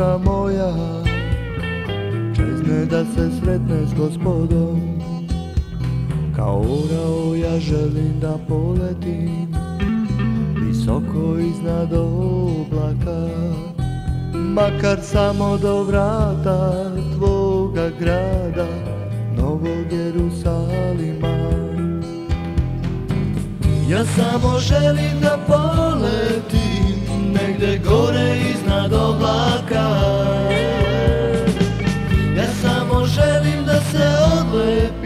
duša moja Čezne da se sretne s gospodom Kao orao ja želim da poletim Visoko iznad oblaka Makar samo do vrata Tvoga grada Novog Jerusalima Ja samo želim da poletim negde gore iznad oblaka Ja samo želim da se odlepim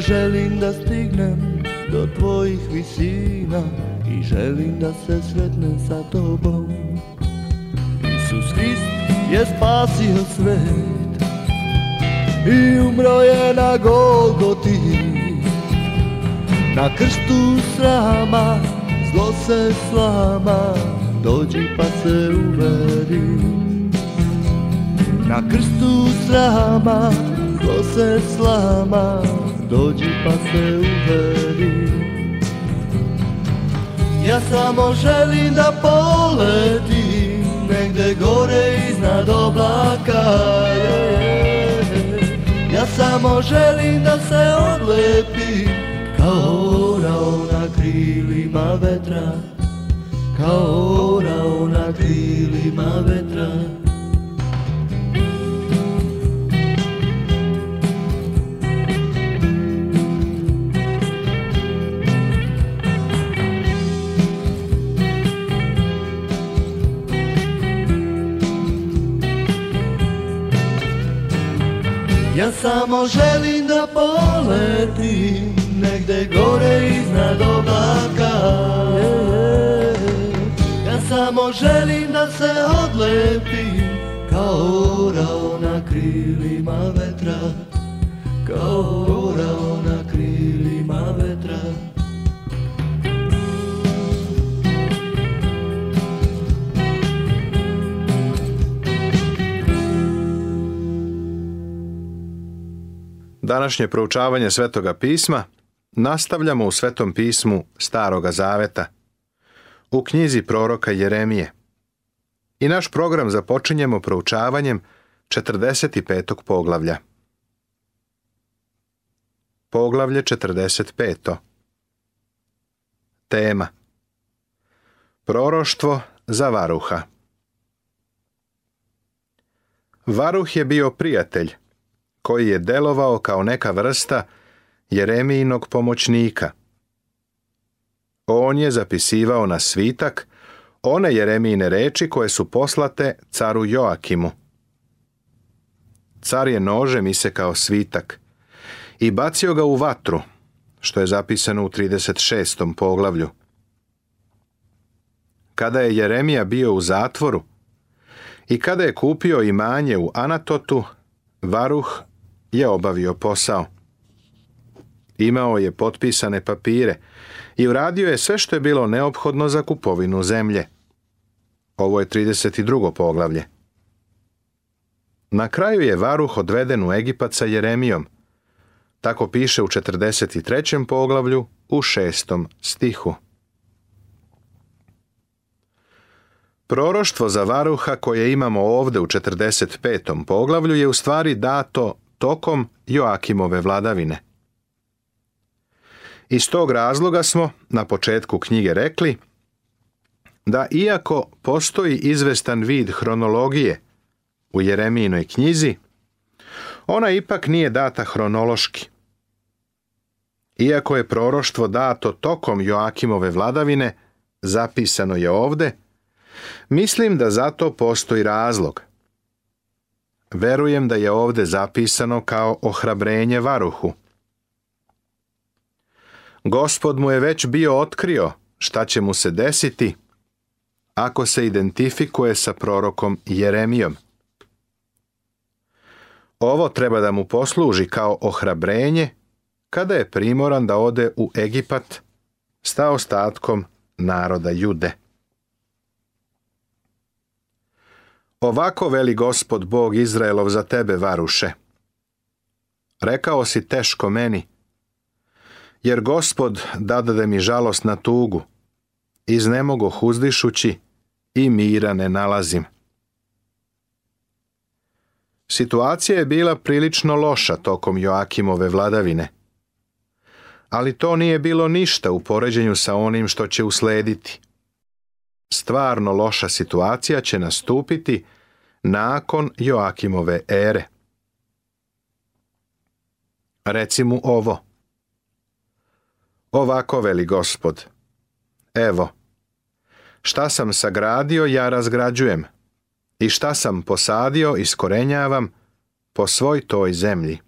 želim da stignem do tvojih visina I želim da se sretnem sa tobom Isus Hrist je spasio svet I umro je na Golgoti Na krstu srama zlo se slama Dođi pa se uveri Na krstu srama zlo se slama dođi pa se uveri Ja samo želim da poletim negde gore iznad oblaka Ja samo želim da se odlepi, kao orao na krilima vetra Kao orao na krilima vetra Ja samo želim da poletim Negde gore iznad oblaka Ja samo želim da se odlepim Kao orao na krilima vetra Kao orao na krilima vetra Današnje proučavanje Svetoga pisma nastavljamo u Svetom pismu Staroga zaveta, u knjizi proroka Jeremije. I naš program započinjemo proučavanjem 45. poglavlja. Poglavlje 45. Tema Proroštvo za Varuha Varuh je bio prijatelj, koji je delovao kao neka vrsta Jeremijinog pomoćnika. On je zapisivao na svitak one Jeremijine reči koje su poslate caru Joakimu. Car je nožem isekao svitak i bacio ga u vatru, što je zapisano u 36. poglavlju. Kada je Jeremija bio u zatvoru i kada je kupio imanje u Anatotu, Varuh je obavio posao. Imao je potpisane papire i uradio je sve što je bilo neophodno za kupovinu zemlje. Ovo je 32. poglavlje. Na kraju je Varuh odveden u Egipat sa Jeremijom. Tako piše u 43. poglavlju u 6. stihu. Proroštvo za Varuha koje imamo ovde u 45. poglavlju je u stvari dato tokom Joakimove vladavine. Iz tog razloga smo na početku knjige rekli da iako postoji izvestan vid hronologije u Jeremijinoj knjizi, ona ipak nije data hronološki. Iako je proroštvo dato tokom Joakimove vladavine, zapisano je ovde, mislim da zato postoji razlog. Verujem da je ovdje zapisano kao ohrabrenje varuhu. Gospod mu je već bio otkrio šta će mu se desiti ako se identifikuje sa prorokom Jeremijom. Ovo treba da mu posluži kao ohrabrenje kada je primoran da ode u Egipat sa ostatkom naroda Jude. Ovako veli gospod Bog Izraelov za tebe, Varuše. Rekao si teško meni, jer gospod dadade mi žalost na tugu, iz nemogo huzdišući i mira ne nalazim. Situacija je bila prilično loša tokom Joakimove vladavine, ali to nije bilo ništa u poređenju sa onim što će uslediti – Stvarno loša situacija će nastupiti nakon Joakimove ere. Reci mu ovo. Ovako veli gospod. Evo, šta sam sagradio ja razgrađujem i šta sam posadio iskorenjavam po svoj toj zemlji.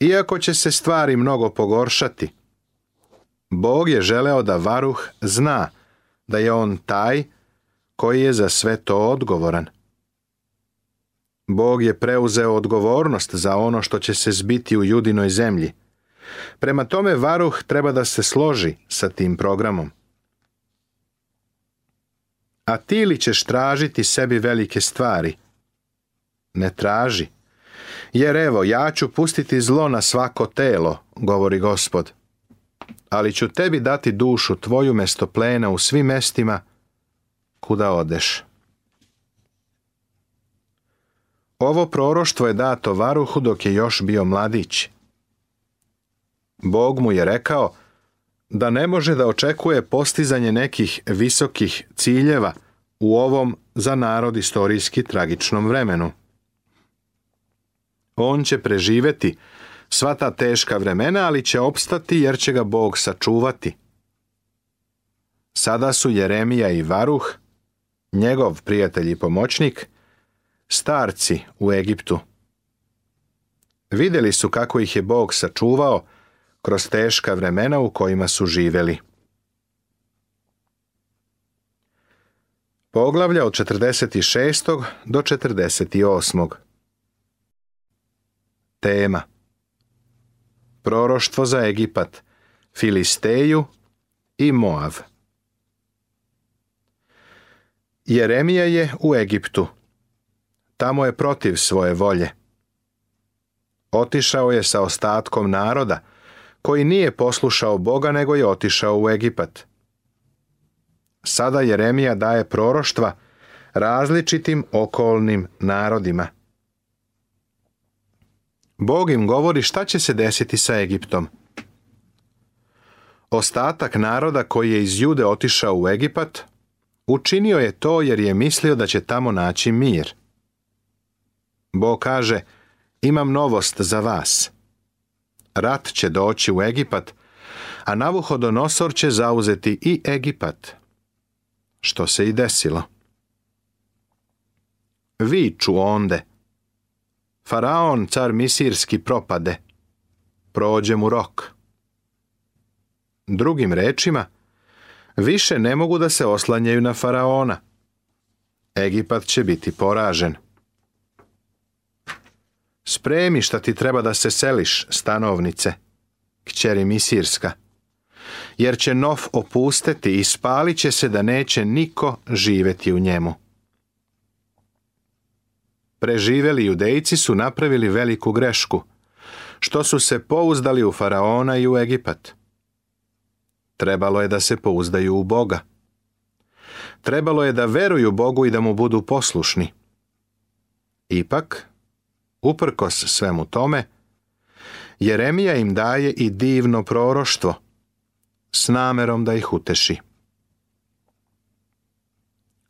Iako će se stvari mnogo pogoršati, Bog je želeo da Varuh zna da je on taj koji je za sve to odgovoran. Bog je preuzeo odgovornost za ono što će se zbiti u judinoj zemlji. Prema tome Varuh treba da se složi sa tim programom. A ti li ćeš tražiti sebi velike stvari? Ne traži. Jer evo, ja ću pustiti zlo na svako telo, govori gospod ali ću tebi dati dušu tvoju mesto plena u svim mestima kuda odeš. Ovo proroštvo je dato Varuhu dok je još bio mladić. Bog mu je rekao da ne može da očekuje postizanje nekih visokih ciljeva u ovom za narod istorijski tragičnom vremenu. On će preživeti sva ta teška vremena, ali će opstati jer će ga Bog sačuvati. Sada su Jeremija i Varuh, njegov prijatelj i pomoćnik, starci u Egiptu. Vidjeli su kako ih je Bog sačuvao kroz teška vremena u kojima su živeli. Poglavlja od 46. do 48. Tema proroštvo za Egipat, Filisteju i Moav. Jeremija je u Egiptu. Tamo je protiv svoje volje. Otišao je sa ostatkom naroda, koji nije poslušao Boga nego je otišao u Egipat. Sada Jeremija daje proroštva različitim okolnim narodima. Bog im govori šta će se desiti sa Egiptom. Ostatak naroda koji je iz Jude otišao u Egipat, učinio je to jer je mislio da će tamo naći mir. Bog kaže, imam novost za vas. Rat će doći u Egipat, a Navuhodonosor će zauzeti i Egipat, što se i desilo. Viču onde, Faraon, car misirski, propade. Prođe mu rok. Drugim rečima, više ne mogu da se oslanjaju na Faraona. Egipat će biti poražen. Spremi šta ti treba da se seliš, stanovnice, kćeri Misirska, jer će nov opusteti i spalit će se da neće niko živeti u njemu preživjeli judejci su napravili veliku grešku, što su se pouzdali u faraona i u Egipat. Trebalo je da se pouzdaju u Boga. Trebalo je da veruju Bogu i da mu budu poslušni. Ipak, uprkos svemu tome, Jeremija im daje i divno proroštvo, s namerom da ih uteši.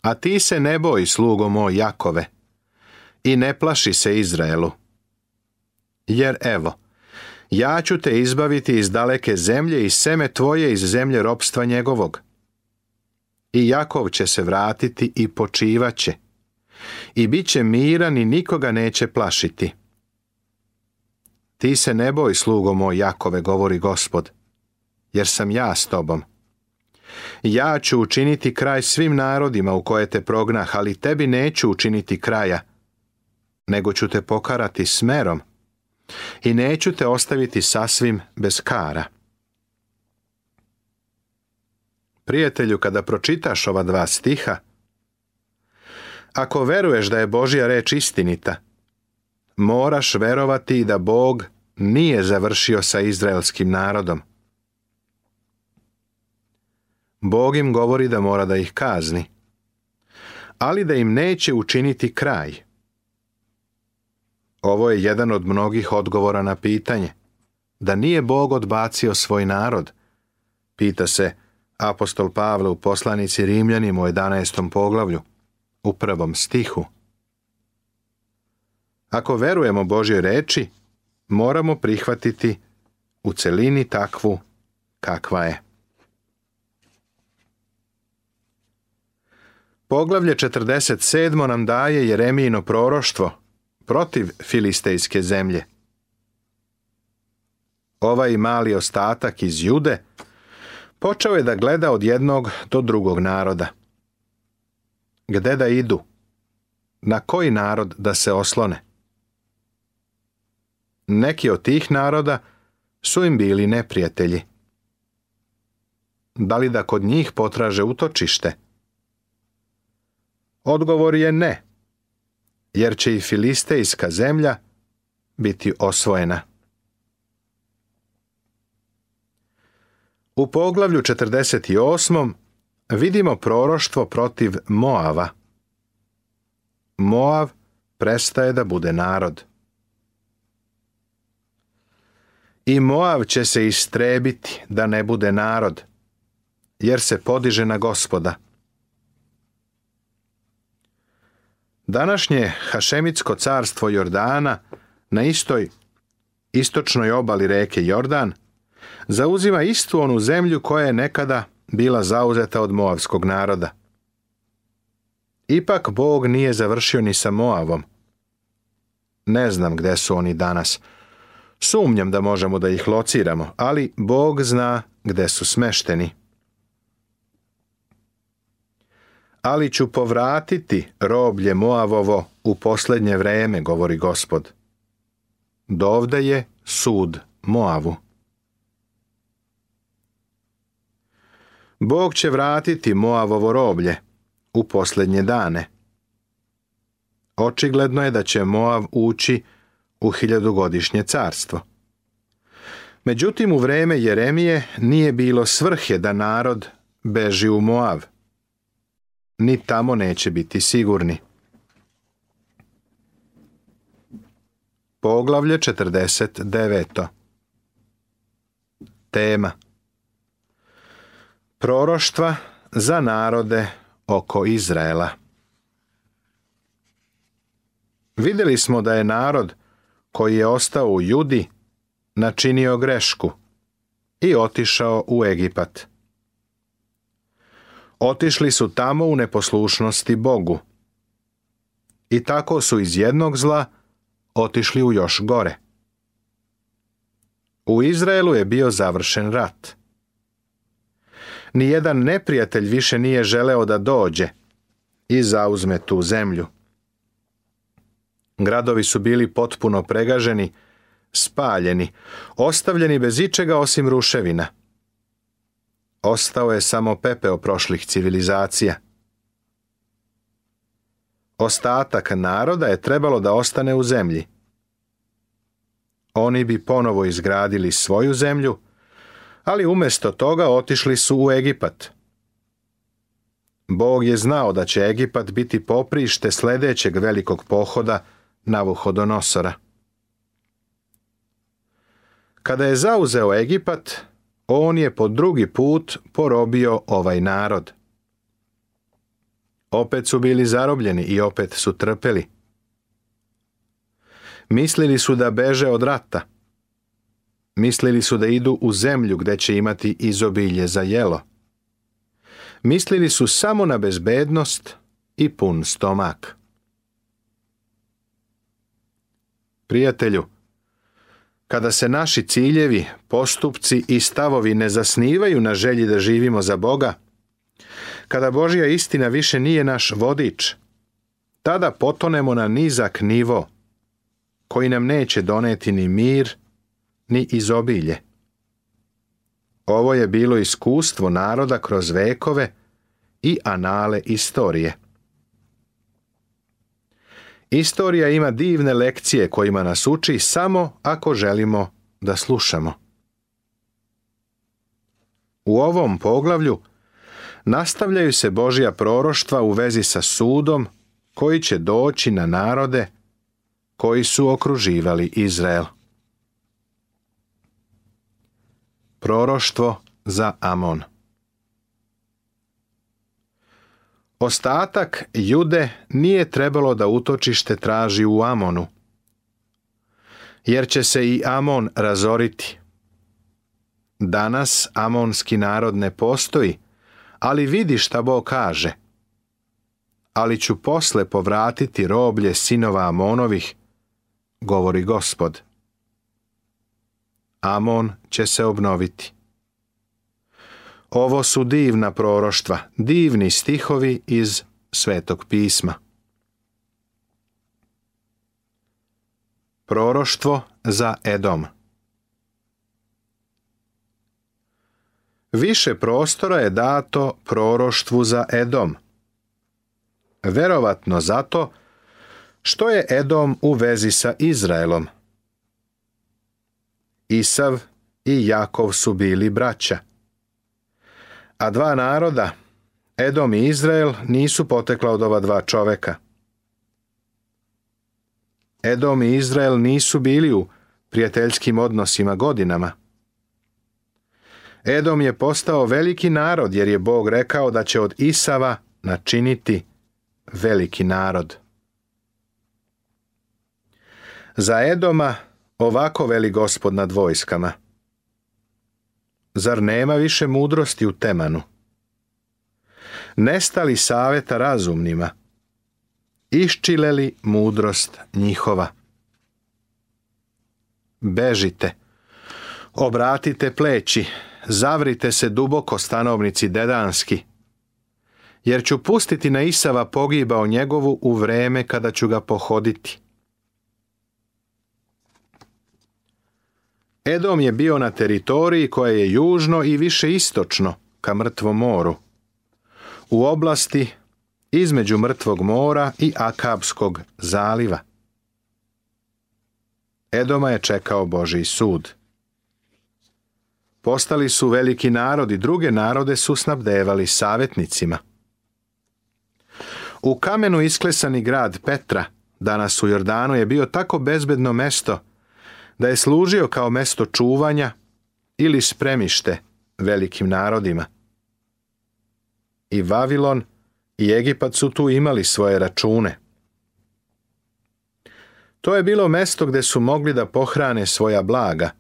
A ti se ne boj, slugo moj Jakove, i ne plaši se Izraelu. Jer evo, ja ću te izbaviti iz daleke zemlje i seme tvoje iz zemlje ropstva njegovog. I Jakov će se vratiti i počivaće. I bit će miran i nikoga neće plašiti. Ti se ne boj, slugo moj Jakove, govori gospod, jer sam ja s tobom. Ja ću učiniti kraj svim narodima u koje te prognah, ali tebi neću učiniti kraja, nego ću te pokarati smerom i neću te ostaviti sasvim bez kara. Prijatelju, kada pročitaš ova dva stiha, ako veruješ da je Božja reč istinita, moraš verovati da Bog nije završio sa izraelskim narodom. Bog im govori da mora da ih kazni, ali da im neće učiniti kraj – ovo je jedan od mnogih odgovora na pitanje. Da nije Bog odbacio svoj narod? Pita se apostol Pavle u poslanici Rimljanim u 11. poglavlju, u prvom stihu. Ako verujemo Božjoj reči, moramo prihvatiti u celini takvu kakva je. Poglavlje 47. nam daje Jeremijino proroštvo, protiv filistejske zemlje. Ovaj mali ostatak iz Jude počeo je da gleda od jednog do drugog naroda. Gde da idu? Na koji narod da se oslone? Neki od tih naroda su im bili neprijatelji. Da li da kod njih potraže utočište? Odgovor je ne jer će i filistejska zemlja biti osvojena. U poglavlju 48. vidimo proroštvo protiv Moava. Moav prestaje da bude narod. I Moav će se istrebiti da ne bude narod, jer se podiže na gospoda. Današnje Hašemitsko carstvo Jordana na istoj istočnoj obali reke Jordan zauzima istu onu zemlju koja je nekada bila zauzeta od Moavskog naroda. Ipak Bog nije završio ni sa Moavom. Ne znam gde su oni danas. Sumnjam da možemo da ih lociramo, ali Bog zna gde su smešteni. ali ću povratiti roblje Moavovo u posljednje vreme, govori gospod. Dovde je sud Moavu. Bog će vratiti Moavovo roblje u posljednje dane. Očigledno je da će Moav ući u hiljadugodišnje carstvo. Međutim, u vreme Jeremije nije bilo svrhe da narod beži u Moav – ni tamo neće biti sigurni. Poglavlje 49. Tema Proroštva za narode oko Izraela Vidjeli smo da je narod koji je ostao u Judi načinio grešku i otišao u Egipat. Otišli su tamo u neposlušnosti Bogu. I tako su iz jednog zla otišli u još gore. U Izraelu je bio završen rat. Nijedan neprijatelj više nije želeo da dođe i zauzme tu zemlju. Gradovi su bili potpuno pregaženi, spaljeni, ostavljeni bez ičega osim ruševina – ostao je samo pepeo prošlih civilizacija. Ostatak naroda je trebalo da ostane u zemlji. Oni bi ponovo izgradili svoju zemlju, ali umjesto toga otišli su u Egipat. Bog je znao da će Egipat biti poprište sljedećeg velikog pohoda Navuhodonosora. Kada je zauzeo Egipat, on je po drugi put porobio ovaj narod. Opet su bili zarobljeni i opet su trpeli. Mislili su da beže od rata. Mislili su da idu u zemlju gdje će imati izobilje za jelo. Mislili su samo na bezbednost i pun stomak. Prijatelju, kada se naši ciljevi, postupci i stavovi ne zasnivaju na želji da živimo za Boga, kada Božja istina više nije naš vodič, tada potonemo na nizak nivo koji nam neće doneti ni mir, ni izobilje. Ovo je bilo iskustvo naroda kroz vekove i anale istorije. Istorija ima divne lekcije kojima nas uči samo ako želimo da slušamo. U ovom poglavlju nastavljaju se Božja proroštva u vezi sa sudom koji će doći na narode koji su okruživali Izrael. Proroštvo za Amon Ostatak Jude nije trebalo da utočište traži u Amonu, jer će se i Amon razoriti. Danas amonski narod ne postoji, ali vidi šta Bog kaže. Ali ću posle povratiti roblje sinova Amonovih, govori gospod. Amon će se obnoviti. Ovo su divna proroštva, divni stihovi iz Svetog pisma. Proroštvo za Edom Više prostora je dato proroštvu za Edom. Verovatno zato što je Edom u vezi sa Izraelom. Isav i Jakov su bili braća. A dva naroda, Edom i Izrael, nisu potekla od ova dva čoveka. Edom i Izrael nisu bili u prijateljskim odnosima godinama. Edom je postao veliki narod jer je Bog rekao da će od Isava načiniti veliki narod. Za Edoma ovako veli gospod nad vojskama – Zar nema više mudrosti u temanu? Nestali savjeta razumnima, li mudrost njihova. Bežite, obratite pleći, zavrite se duboko stanovnici dedanski, jer ću pustiti na Isava o njegovu u vreme kada ću ga pohoditi. Edom je bio na teritoriji koje je južno i više istočno, ka mrtvom moru. U oblasti između mrtvog mora i Akabskog zaliva. Edoma je čekao Boži sud. Postali su veliki narodi, druge narode su snabdevali savjetnicima. U kamenu isklesani grad Petra, danas u Jordanu, je bio tako bezbedno mesto da je služio kao mesto čuvanja ili spremište velikim narodima. I Vavilon i Egipat su tu imali svoje račune. To je bilo mesto gdje su mogli da pohrane svoja blaga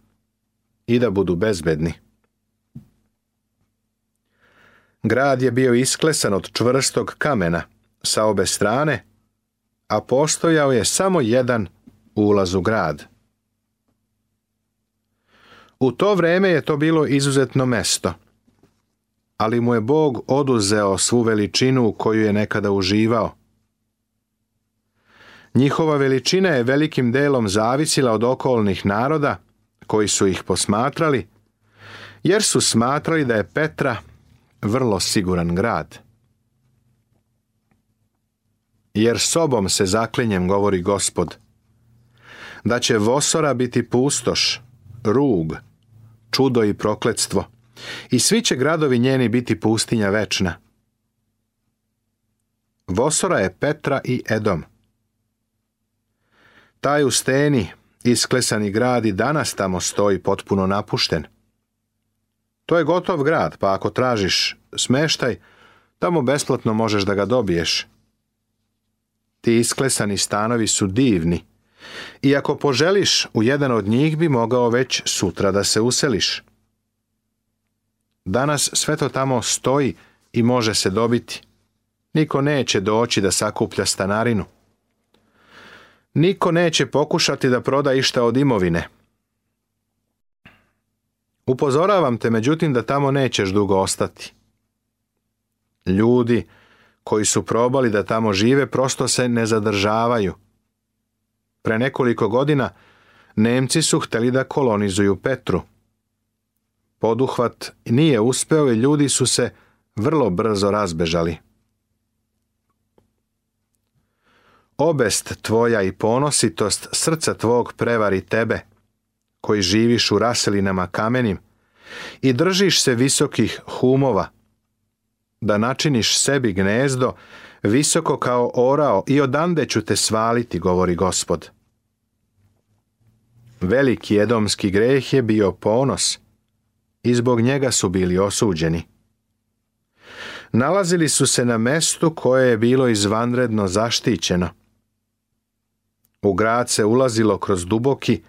i da budu bezbedni. Grad je bio isklesan od čvrstog kamena sa obe strane, a postojao je samo jedan ulaz u grad. U to vreme je to bilo izuzetno mesto, ali mu je Bog oduzeo svu veličinu koju je nekada uživao. Njihova veličina je velikim delom zavisila od okolnih naroda koji su ih posmatrali, jer su smatrali da je Petra vrlo siguran grad. Jer sobom se zaklinjem, govori gospod, da će Vosora biti pustoš, rug, čudo i prokletstvo. I svi će gradovi njeni biti pustinja večna. Vosora je Petra i Edom. Taj u steni, isklesani grad i danas tamo stoji potpuno napušten. To je gotov grad, pa ako tražiš smeštaj, tamo besplatno možeš da ga dobiješ. Ti isklesani stanovi su divni, i ako poželiš, u jedan od njih bi mogao već sutra da se useliš. Danas sve to tamo stoji i može se dobiti. Niko neće doći da sakuplja stanarinu. Niko neće pokušati da proda išta od imovine. Upozoravam te, međutim, da tamo nećeš dugo ostati. Ljudi koji su probali da tamo žive prosto se ne zadržavaju. Pre nekoliko godina Nemci su htjeli da kolonizuju Petru. Poduhvat nije uspeo i ljudi su se vrlo brzo razbežali. Obest tvoja i ponositost srca tvog prevari tebe, koji živiš u raselinama kamenim i držiš se visokih humova, da načiniš sebi gnezdo visoko kao orao i odande ću te svaliti, govori gospod. Veliki jedomski greh je bio ponos i zbog njega su bili osuđeni. Nalazili su se na mestu koje je bilo izvanredno zaštićeno. U grad se ulazilo kroz duboki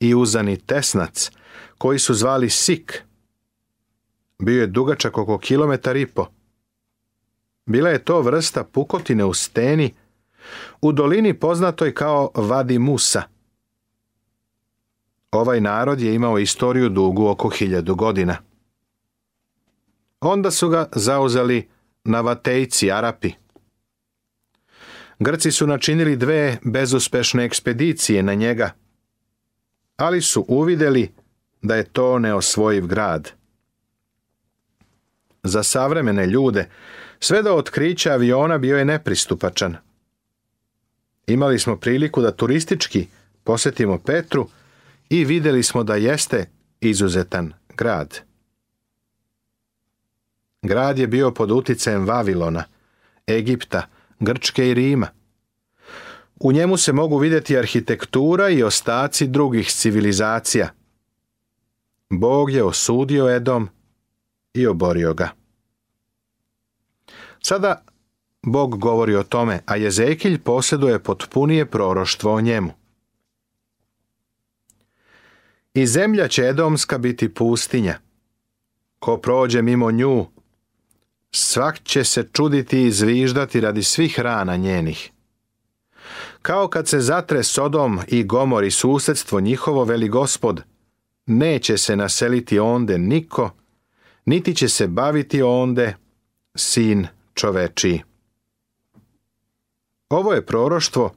i uzani tesnac, koji su zvali Sik. Bio je dugačak oko kilometar i po bila je to vrsta pukotine u steni, u dolini poznatoj kao Vadi Musa. Ovaj narod je imao istoriju dugu oko hiljadu godina. Onda su ga zauzeli navatejci Arapi. Grci su načinili dve bezuspešne ekspedicije na njega, ali su uvidjeli da je to neosvojiv grad. Za savremene ljude sve do otkrića aviona bio je nepristupačan. Imali smo priliku da turistički posjetimo Petru i vidjeli smo da jeste izuzetan grad. Grad je bio pod uticajem Vavilona, Egipta, Grčke i Rima. U njemu se mogu vidjeti arhitektura i ostaci drugih civilizacija. Bog je osudio Edom i oborio ga. Sada Bog govori o tome, a Jezekilj posjeduje potpunije proroštvo o njemu. I zemlja će Edomska biti pustinja. Ko prođe mimo nju, svak će se čuditi i zviždati radi svih rana njenih. Kao kad se zatre Sodom i Gomor i susedstvo njihovo veli gospod, neće se naseliti onde niko, niti će se baviti onde sin čoveči. Ovo je proroštvo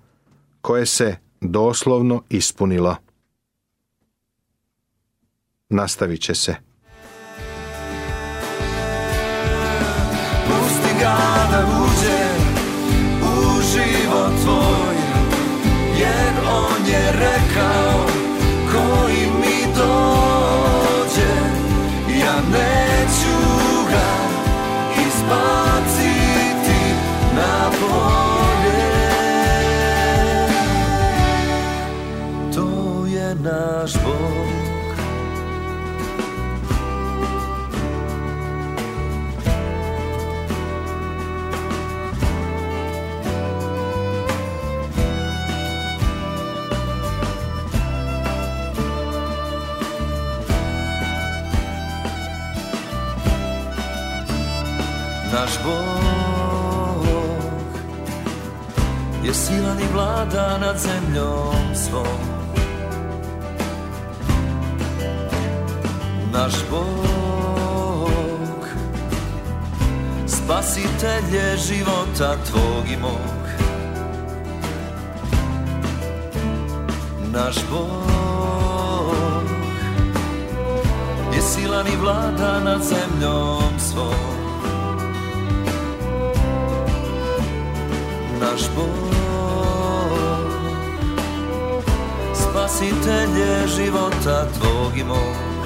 koje se doslovno ispunilo. Nastavit će se. Pusti ga da uđe u život tvoj, jer on je rekao nad zemljom svom Naš Bog Spasitelj života tvog i mog Naš Bog Je silan i vlada nad zemljom svom Naš Bog spasitelje života tvog i mog.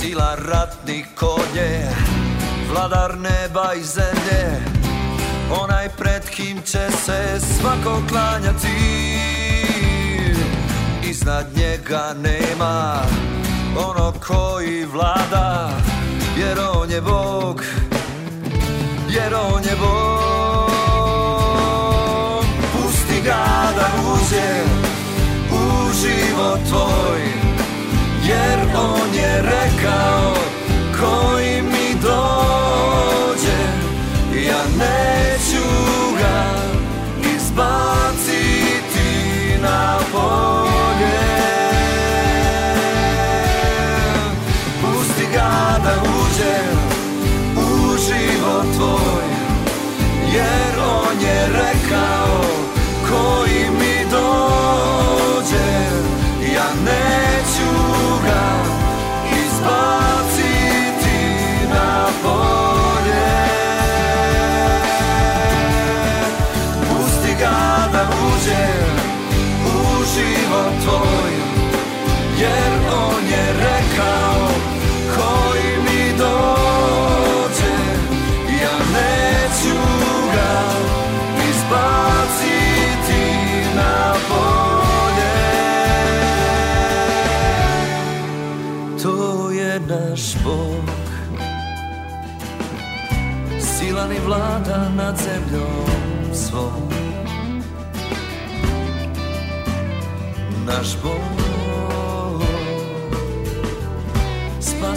Sila ratni konje, vladar neba i zemlje, onaj pred kim će se svako klanjati. Iznad njega nema ono koji vlada, jer on je Bog, jer on je Bog. uđe u život tvoj Jer on je rekao koji mi dođe Ja neću ga izbaciti na polje Pusti ga da uđe u život tvoj Jer on je rekao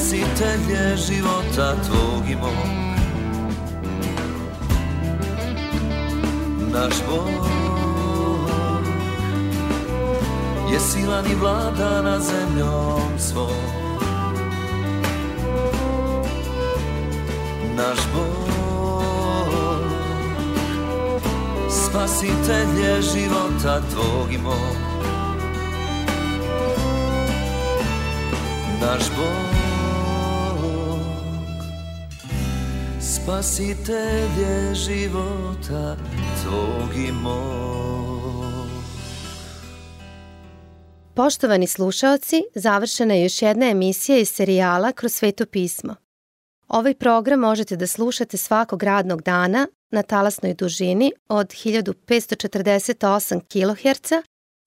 spasitelje života tvog i mog Naš Bog je silan i vlada na zemljom svom Naš Bog spasitelje života tvog i mog Naš Bog spasitelje života tvog i Poštovani slušaoci, završena je još jedna emisija iz serijala Kroz sveto pismo. Ovaj program možete da slušate svakog radnog dana na talasnoj dužini od 1548 kHz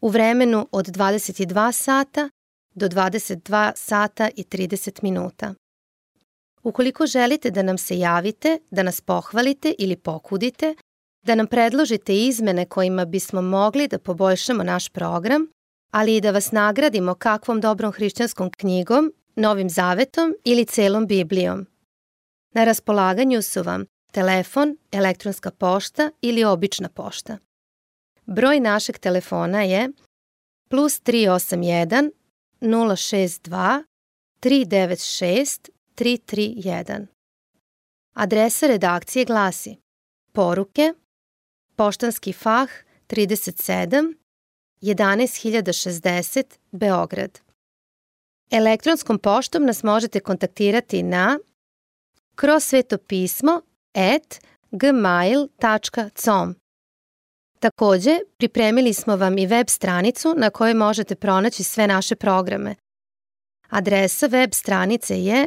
u vremenu od 22 sata do 22 sata i 30 minuta. Ukoliko želite da nam se javite, da nas pohvalite ili pokudite, da nam predložite izmene kojima bismo mogli da poboljšamo naš program, ali i da vas nagradimo kakvom dobrom hrišćanskom knjigom, novim zavetom ili celom Biblijom. Na raspolaganju su vam telefon, elektronska pošta ili obična pošta. Broj našeg telefona je plus 381 062 396 331. Adresa redakcije glasi Poruke, Poštanski fah 37 11060 Beograd. Elektronskom poštom nas možete kontaktirati na kroz svetopismo at gmail.com. Također, pripremili smo vam i web stranicu na kojoj možete pronaći sve naše programe. Adresa web stranice je